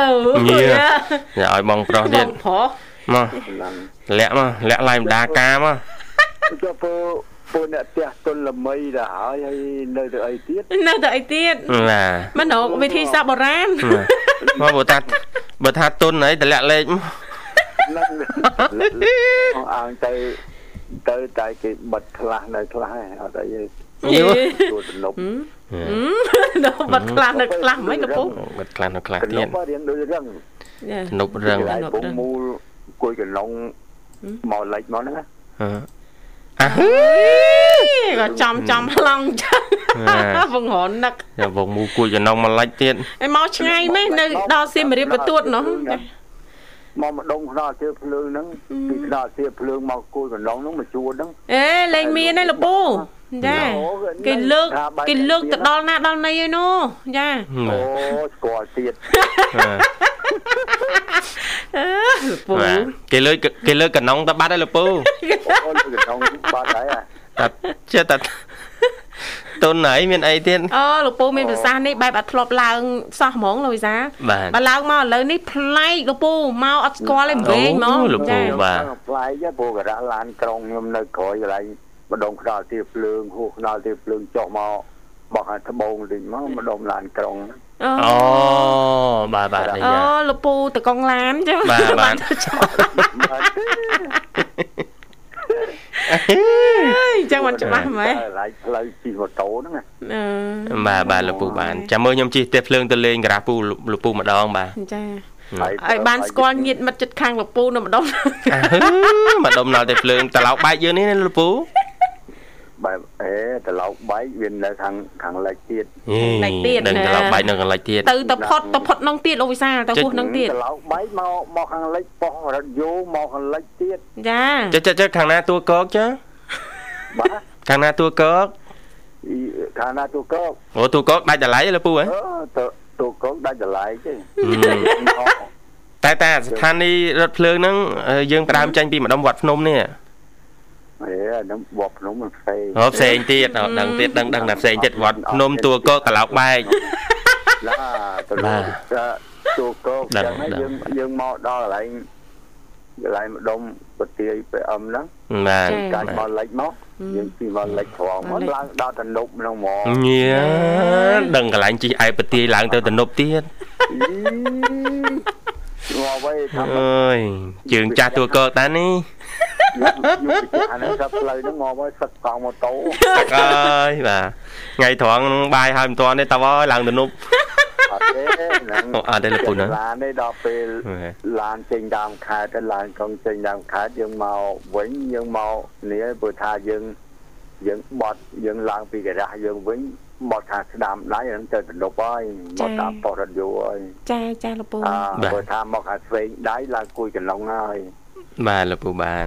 ញ៉ាឲ្យបងប្រុសទៀតប្រុសមកឡើងលាក់មកលាក់ឡាយម្ដាការមកចុះពូ ពូអ្នកផ្ទះទុនល្មីទៅហើយហើយនៅទៅអីទៀតនៅតែអីទៀតបាទមិនរកវិធីសាស្ត្របុរាណមកបើថាបើថាទុនអីតម្លាក់លេខមកឡើងអងទៅទៅតែគេបិទខ្លះនៅខ្លះអត់អីទេទូទំនប់ដល់បាត់ខ្លះនៅខ្លះមិនកំពុងបាត់ខ្លះនៅខ្លះទំទៀនតប់រៀងដូចរឹងនុបរឹងហើយពុំមូលគួយកណ្ដងមកលិចមកហ្នឹង អើក៏ចំចំប្លង់ចឹងបង្រននឹកយ៉ាវងមូគួយចំណងមួយឡាច់ទៀតឯមកឆ្ងាយមែននៅដល់សៀមរាបបន្ទួតនោះមកម្ដងខ្នល់ជាភ្លើងហ្នឹងពីខ្នល់ជាភ្លើងមកគួយកណ្ដងហ្នឹងមកជួនហ្នឹងអេលេងមានឯលពូចាគេលើកគេលើកទៅដល់ណាដល់ណីឯនោះចាអូស្គាល់ទៀតអឺពូ គេលើកគេលើកកណងទៅបាត់ហើយលពូអូលើកណ្ដងបាត់ហើយតែចេះតែទុនហើយមានអីទៀតអូលោកពូមានប្រសាសន៍នេះបែបអត់ធ្លាប់ឡើងសោះហ្មងលោកវិសាបាទបើឡើងមកឥឡូវនេះប្លែកលោកពូមកអត់ស្គាល់ឯងវិញហ្មងលោកពូបាទប្លែកព្រោះការៈឡានក្រុងខ្ញុំនៅក្រោយកន្លែងម្ដងខ្នល់ជាភ្លើងហួសខ្នល់ជាភ្លើងចុះមក បោះឲ្យត្បូងលេងមកម្ដងឡានក្រុងអូអូបាទបាទអូយ៉ាលោកពូតកងឡានចឹងបាទបាទទៅចោលអើយចឹងមិនច្បាស់មែនតែឡាយផ្លូវជិះម៉ូតូហ្នឹងណាអឺបាទបាទលោកពូបានចាំមើលខ្ញុំជិះផ្ទះភ្លើងទៅលេងការ៉ាពូលោកពូម្ដងបាទចាហើយឲ្យបានស្គាល់ញាតមិត្តចិត្តខាងលពូនៅម្ដងមកដុំដល់តែភ្លើងត្រឡោកបែកយើងនេះណាលោកពូ បែបអេត្រឡោកបែកវានៅខាងខាងលិចទៀតដឹងត្រឡោកបែកនៅកន្លែងទៀតទៅទៅផុតទៅផុតនឹងទៀតលោកវិសាលទៅហួសនឹងទៀតត្រឡោកបែកមកមកខាងលិចបោះរថយន្តមកខាងលិចទៀតចាចុះចុះចុះខាងណាតួកកចាបាទខាងណាតួកកអ៊ីខាងណាទូកោអូតួកកដាច់តម្លៃលោកពូហ៎អឺទៅទូកោដាច់តម្លៃទេតែតែស្ថានីយ៍រថភ្លើងហ្នឹងយើងផ្ដើមចាញ់ពីម្ដុំវត្តភ្នំនេះ អេហ្នឹងបបភ្នំមិនផ្សេងអូផ្សេងទៀតអត់ដឹងទៀតដឹងដឹងតែផ្សេងទៀតវត្តភ្នំតួកកត្រឡោកបែកឡាទៅបាទទូកោដឹងចឹងហើយដឹងយើងយើងមកដល់កន្លែងកន្លែងម្ដុំពទាយពេលអឹមហ្នឹងបាទកាច់មកលិចមកយើងពីមកលិចត្រង់មកឡើងដល់តនុបហ្នឹងហ្មងញ៉ាដឹងកន្លែងជីឯបទាយឡើងទៅទំនប់ទៀត មកវិញថាអើយជើងចាស់តួកកតានេះអាហ្នឹងសឹកផ្លូវហ្នឹងមកវិញសឹកកង់ម៉ូតូសឹកអើយបាទថ្ងៃត្រង់នឹងបាយហើយមិនទាន់ទេតើអើយឡើងទំនប់អត់ទេហ្នឹងអូអត់ទេលោកពូណាឡាននេះដល់ពេលឡានចេញតាមខេត្តទៅឡានកង់ចេញតាមខេត្តយើងមកវិញយើងមកនេះព្រោះថាយើងយើងបត់យើងឡើងពីការ៉ាស់យើងវិញ បត់ខាងស្ដាំដៃហ្នឹងទៅទំនប់ហើយបត់តាមប៉ុស្តិ៍រថយន្តហើយចាចាលោកពូអើព្រោះថាមកខាងស្វែងដៃឡើងគួយកណ្ដុងហើយបាទលោកពូបាន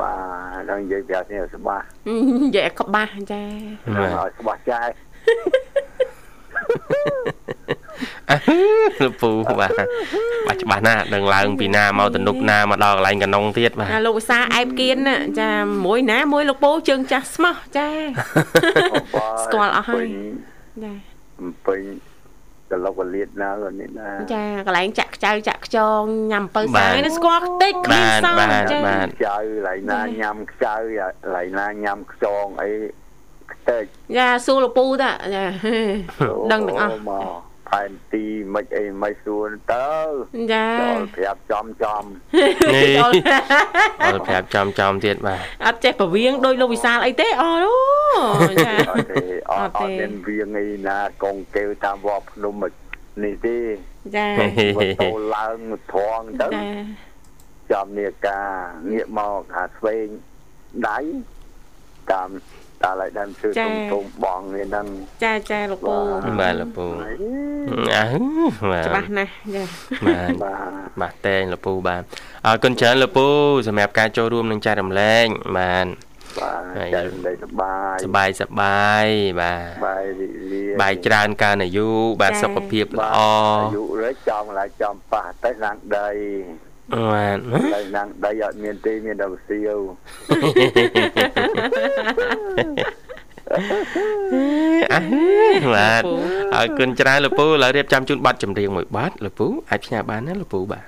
បាទដល់និយាយប្រាប់នេះស្បាស់និយាយក្បាស់ចាបាទឲ្យស្បាស់ចាយ លោកពូបាទបាទច្បាស់ណាស់ដឹងឡើងពីណាមកទំនប់ណាមកដល់កន្លែងកណ្ដុងទៀតបាទអាលោកវិសាអែបគៀនណាចាមួយណាមួយលោកពូជើងចាស់ស្មោះចាស្គាល់អស់ហើយចាអំពេញកលុកកលៀតណាក៏នេះណាចាកន្លែងចាក់ខ្ចៅចាក់ខ្យងញ៉ាំអំពៅសាយនេះស្គាល់ខ្ទេចគ្មានបាទសោបាទចាបាទខ្ចៅកន្លែងណាញ៉ាំខ្ចៅកន្លែងណាញ៉ាំខ្យងអីខ្ទេចចាសួរលោកពូតាចាដឹងទាំងអស់មក ផែនទីមិនអីមិនសួរទៅចាចូលប្រាប់ចំចំនេះចូលអត់ប្រាប់ចំចំទៀតបាទអត់ចេះប្រវៀងដោយលោកវិសាលអីទេអូចាអត់ទេអអត់ត់អទេត់មានវាងអីណាកងកេវតាមវត្តភ្នំនេះទេចាម៉ូតូឡើងត្រង់ទៅចាចំនីការងាកមកខាងស្វែងដៃតាម តាឡៃដើមឈើទុំទុំបងនេះហ្នឹងចាចាលោកពូបាទលោកពូអើបាទច្បាស់ណាស់ចាបាទបាទបាទតែងលោកពូបាទអរគុណច្រើនលោកពូសម្រាប់ការចូលរួមនឹងចែករំលែកបាទបាទចែកដីសបាយសបាយសបាយបាទបាយរីករាយបាយច្រើនកើនអាយុបាទសុខភាពបាល្អទអាយុរើចំឡើយចំប៉ះតែណាំងដីបាទតែណាំងដីអត់មានទេមានតែសៀវ អើបាទអរគុណច្រើនលោកពូឥឡូវរៀបចំជូនប័ណ្ណចម្រៀងមួយប័ណ្ណលោកពូអាចផ្ញើបានណាលោកពូបាទ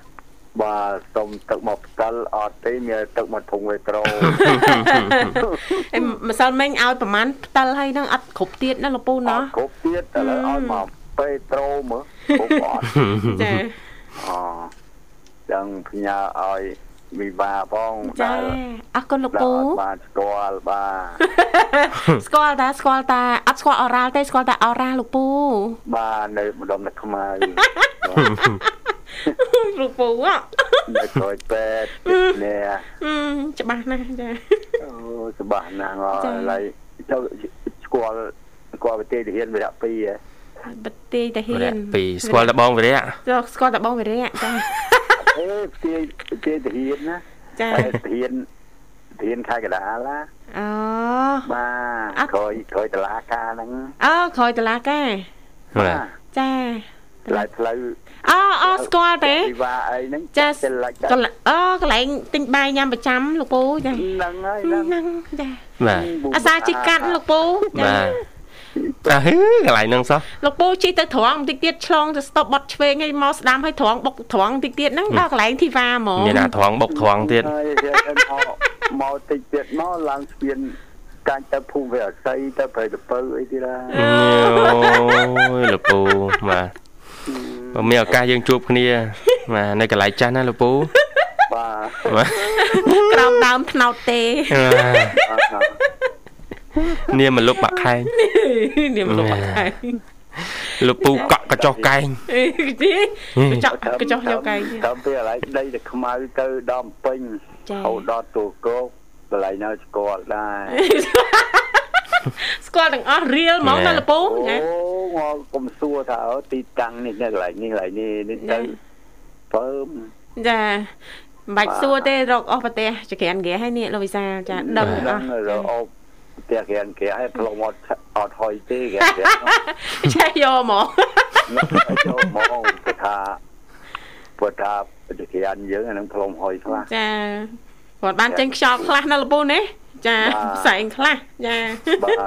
បាទសុំទឹកមកផ្តិលអត់ទេមានទឹកមកធុងវេត្រូអេម្សិលមិញឲ្យប្រហែលផ្តិលហើយហ្នឹងអត់គ្រប់ទៀតណាលោកពូអណោះត់គ្រប់ទៀតឥឡូវឲ្យមកពេត្រូមើលគ្រប់អត់ចាអូចឹងផ្ញើឲ្យ វិបាផងចាដែលអរគុណលោកដែលពូអត់បានស្គាល់បាទស្គាល់តាស្គាល់តាអត់ស្គាល់អរ៉ាល់ទេស្គាល់តាអរ៉ាលោកពូបាទនៅម្ដុំទឹកខ្មៅលោកពូអ่ะនៅក្រោយពេទ្យនេះច្បាស់ណាស់ចាអូសបាស់ណាស់អចា៎ើឡើយទៅស្គាល់ស្គាល់ប្រទេសទាហានវិរៈ2ហ៎បទីតាហ៊ាវរៈនពីរស្គាល់តែបងវរៈចូលស្គាល់តែបងវិរៈចា អេប្រទេសប្រទេសទាហានណាចាតែទាហានទាហានខេត្តកណ្ដាលណាអូបាទក្រោយក្រោយតឡាការហ្នឹងអូក្រោយតឡាកាបាទចាផ្លូវផ្លូវអូអូស្គាល់ទេវិវាអីហ្នឹងចាទៅឡាច់កន្លែងអូកន្លែងទិញបាយញ៉ាំប្រចាំលោកពូចាហ្នឹងហើយហ្ហ្នឹងហ្នឹងចាបាទអាសាជីកាត់លោកពូចាបាទ អើហឺកន្លែងហ្នឹងសោះលោកពូជិះទៅត្រង់បន្តិចទៀតឆ្លងទៅស្តុបបត់ឆ្វេងឲ្យមកស្ដាំឲ្យត្រង់បុកត្រង់បន្តិចទៀតហ្នឹងដល់កន្លែងធីវ៉ាហ្មងមានអាត្រង់បុកត្រង់ទៀតហើយទៅមកមកតិចទៀតមកឡើងស្ពានកាញ់ទៅភូមិវាអស័យទៅប្រៃទៅពៅអីទៀតណាអូយលោកពូបាទបើមានឱកាសយើងជួបគ្នាបាទនៅកន្លែងចាស់ណាលោកពូបាទបាទក្រោមដើមថ្នោតទេ នាមលុបបាក់ខែងនាមលុបបាក់ខែងលពូកក់កញ្ចោះកែងទីកញ្ចោះកញ្ចោះយកកែងតាមពេលឥឡូវដីទៅខ្មៅទៅដល់ពេញហៅដល់ទូកោកកន្លែងនៅស្គាល់ដែរស្គាល់ទាំងអស់រៀលហ្មងណាលពូអូមកកុំសួរថាអើទីតាំងនេះនៅកន្លែងនេះកន្លែងនេះនេះទៅពើមចាមិនបាច់សួរទេរកអស់ប្រទេសចក្រានហ្គាហើយនេះលោកវិសាចាដឹងអស់អូ ផ្ទះគេគេឲ្យផ្លុំអត់អត់ហុយទេគេចាយកមកយកមកគេថាព្រោះថាផ្ទះគេយើងអានឹងផ្លុំហុយខ្លះចាគាត់បានចេញខ្យល់ខ្លះនៅលពូនេះចាផ្សែងខ្លះចាបាទ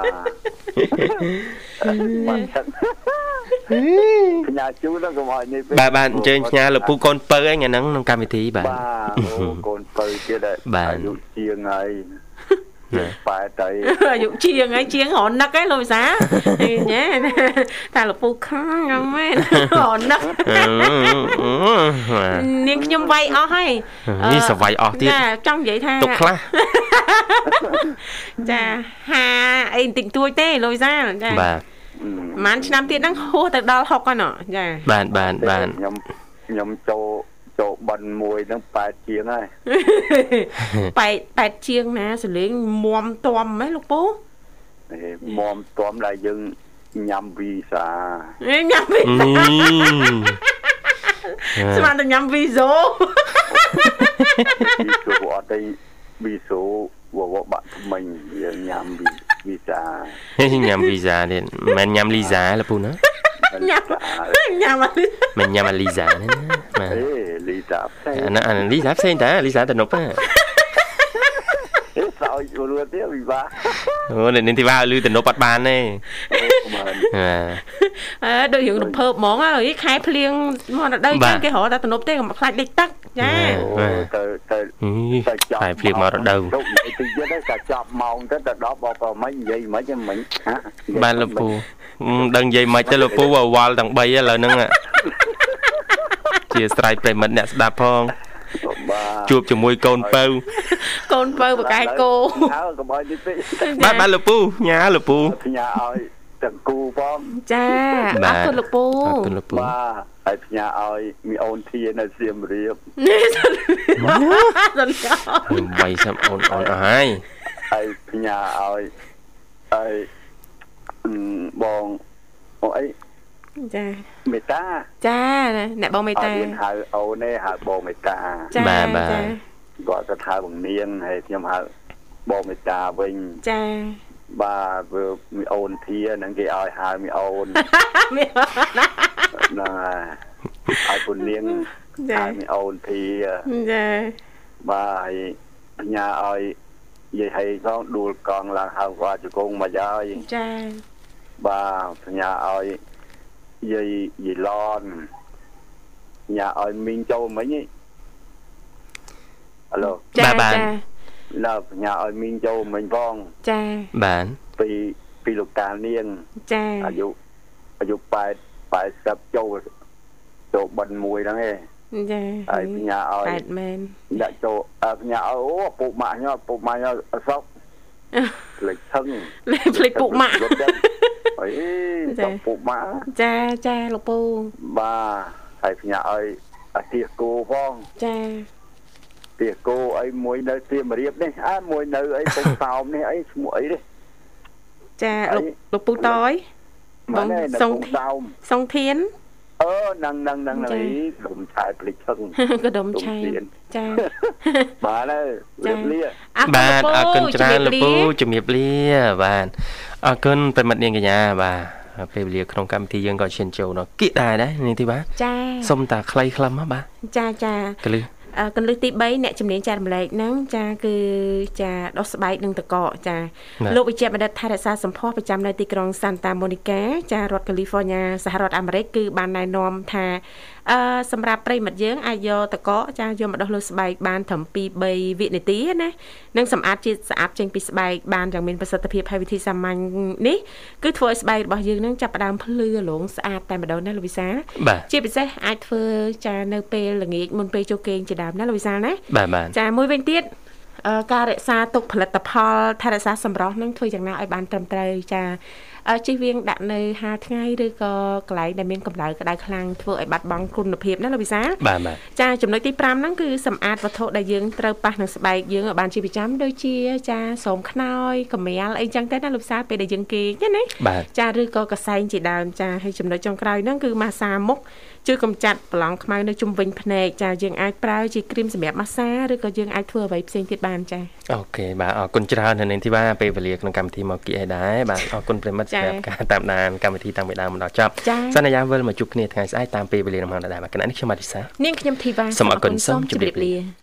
ផ្ញើជូនដល់កុំឲ្យនេះបាទបាទអញ្ជើញផ្ញើលោកពូកូនពៅឯងអាហ្នឹងក្នុងកម្មវិធីបាទបាទអូកូនពៅទៀតអាយុជាងហើយ ប៉ែតៃអាយុជាងហើយជាងរនឹកឯងលោកវិសាញ៉ែតែលពូខាងងមែនរនឹកនាងខ្ញុំវាយអស់ហើយនេះសវាយអស់ទៀតចាចង់និយាយថាទុកខ្លះចាហាអីបន្តិចតួចទេលោកវិសាចាបាទប្រហែលឆ្នាំទៀតហ្នឹងហួសទៅដល់60ហ្នឹងចាបាទបាទបាទខ្ញុំខ្ញុំចូល ចូលបិណ្ឌមួយហ្នឹង8ជាងហើយ8 8ជាងណាសលេងមមតំហ៎លោកពូមមតំដែលយើងញ៉ាំវីសាញ៉ាំវីសាស្មានតែញ៉ាំវីសូវីសូអត់ទេវីសូវវបាក់ថ្មិញយើងញ៉ាំវីសាញ៉ាំវីសាទៀតមិនញ៉ាំលីសាលពូណា ញ៉ាំញ៉ាំមិនញ៉ាំអាលីសាណាអេលីសាផ្សេងអាអាលីសាផ្សេងតើលីសាតំណប់ហ៎អេស្រោចយល់ទៀតវិបាអូនេះទីបាលឺតំណប់អត់បានទេអើដូចរឿងរំភើបហ្មងអើយខែភ្លៀងមកដល់ដីចឹងគេរកតែតំណប់ទេកុំខ្លាចលិចទឹកចាទៅទៅទៅចាប់ខែភ្លៀងមករដូវទៅទៀតតែចាប់ម៉ោងទៅទៅដល់បបមិននិយាយមិនមិនបានលពូ ដឹងនិយាយមិនទៅលោកពូវល់ទាំង3ឥឡូវហ្នឹងជាស្រ័យប្រិមិត្តអ្នកស្ដាប់ផងជួបជាមួយកូនពៅកូនពៅបកែគោហៅកុំឲ្យនេះពេកបាទបាទលោកពូញ៉ាលោកពូញ៉ាឲ្យទាំងគូផងចាអរគុណលោកពូអរគុណលោកពូបាទហើយផ្ញើឲ្យមីអូនធានៅសៀមរាបនេះសន្យាបីសាំអូនអូនអស់ហើយហើយផ្ញើឲ្យហើយ បងបងអីចាមេតាចាអ្នកបងមេតារៀនហៅអូនទេហៅបងមេតាចាបាទបាទគាត់ទៅហៅបងនាងហើយខ្ញុំហៅបងមេតាវិញចាបាទវាមីអូនធាហ្នឹងគេឲ្យហៅមីអូនមានណាឲ្យពុននាងហៅមីអូនធាចាបាទហើយបញ្ញាឲ្យយាយហីផងដួលកង់ឡើងហៅគាត់ជង្គង់មកហើយចា បាទសញ្ញាឲ្យយាយយាយឡនញ៉ាឲ្យមីងចូលមិញហៅឡូបាទបាទឡើបញ្ញាឲ្យមីងចូលមិញផងចាបាទពីពីលោកតានាងចាអាយុអាយុ8 80ចូលចូលបិណ្ឌមួយហ្នឹងឯងចាហើយបញ្ញាឲ្យ8មែនដាក់ចូលបញ្ញាឲ្យអូពុកម៉ាក់ខ្ញុំពុកម៉ាក់ខ្ញុំអសោក ភ្លេចថឹងភ្លេចពុកម៉ាក់អីទៅពុកម៉ាក់ចាចាលោកពូបាទហើយផ្ញើឲ្យអាទិះគោផងចាទិះគោអីមួយនៅសៀមរាបនេះអើមួយនៅអីពុកសោមនេះអីឈ្មោះអីនេះចាលោកលោកពូតយបងសុងសុងធាន អឺនឹងនឹងនឹងនេះកុំឆែភ្លេចឈឹងកដុំឆែចាបាទហើយជំរាបលាបាទអរគុណច្រើនលោកពូជំរាបលាបាទអរគុណប្រិមិត្តនាងកញ្ញាបាទពេលវេលាក្នុងកម្មវិធីយើងក៏ឈានចូលដល់គៀកដែរដែរនេះទីបាទចាសុំតាខ្លីខ្លឹមបាទចាចាកលឹះ កន្លឹះទី3អ្នកជំនាញចែករំលែកហ្នឹងចាគឺចាដោះស្បែកនិងតកកចាលោកវិជ្ជបណ្ឌិតថែរក្សាសម្ផស្សប្រចាំនៅទីក្រុង Santa Monica ចារដ្ឋ California សហរដ្ឋអាមេរិកគឺបានណែនាំថាអឺសម្រាប់ប្រិមិត្តយើងអាចយកតកកចាយកមកដោះលើស្បែកបានត្រឹម2 3វិនាទីណានិងសម្អាតជាតិស្អាតចេញពីស្បែកបានយ៉ាងមានប្រសិទ្ធភាពហើយវិធីសាមញ្ញនេះគឺធ្វើឲ្យស្បែករបស់យើងនឹងចាប់ផ្ដើមភ្លឺរលោងស្អាតតែម្ដងណាលោកវិសាជាពិសេសអាចធ្វើចានៅពេលល្ងាចមុនពេលចូលគេងជាដើមណាលោកវិសាលណាបាទបាទចាមួយវិញទៀតការរក្សាទុកផលិតផលថែរក្សាសម្រស់នឹងធ្វើយ៉ាងណាឲ្យបានត្រឹមត្រូវចា ជិះវៀងដាក់នៅហាលថ្ងៃឬក៏កន្លែងដែលមានកម្ដៅក្ដៅខ្លាំងធ្វើឲ្យបាត់បង់គុណភាពណាលោកវិសាបាទបាទចាចំណុចទី5ហ្នឹងគឺសម្អាតវត្ថុដែលយើងត្រូវប៉ះនឹងស្បែកយើងឲ្យបានជាប្រចាំដូចជាចាសូមខ្នើយកម្រាលអីចឹងទៅណាលោកវិសាពេលដែលយើងគេងណាចាឬក៏កសែងជាដើមចាហើយចំណុចចុងក្រោយហ្នឹងគឺម៉ាសាមុខ ជួយកម្ចាត់ប្រឡងខ្មៅនៅជុំវិញភ្នែកចាយើងអាចប្រើជាគ្រីមសម្រាប់ម៉ាស្សាឬក៏យើងអាចធ្វើអ្វីផ្សេងទៀតបានចាអូខេបាទអរគុណច្រើននៅនាងធីវ៉ាពេលវេលាក្នុងកម្មវិធីមកគីអីដែរបាទអរគុណប្រិមិត្តសម្រាប់ការតាមដានកម្មវិធីតាំងពីដើមមកដល់ចប់សន្យាវិលមកជួបគ្នាថ្ងៃស្អែកតាមពេលវេលារបស់ដដែលបាទគណៈនេះខ្ញុំបាទវិសានាងខ្ញុំធីវ៉ាសូមអរគុណសូមជម្រាបលា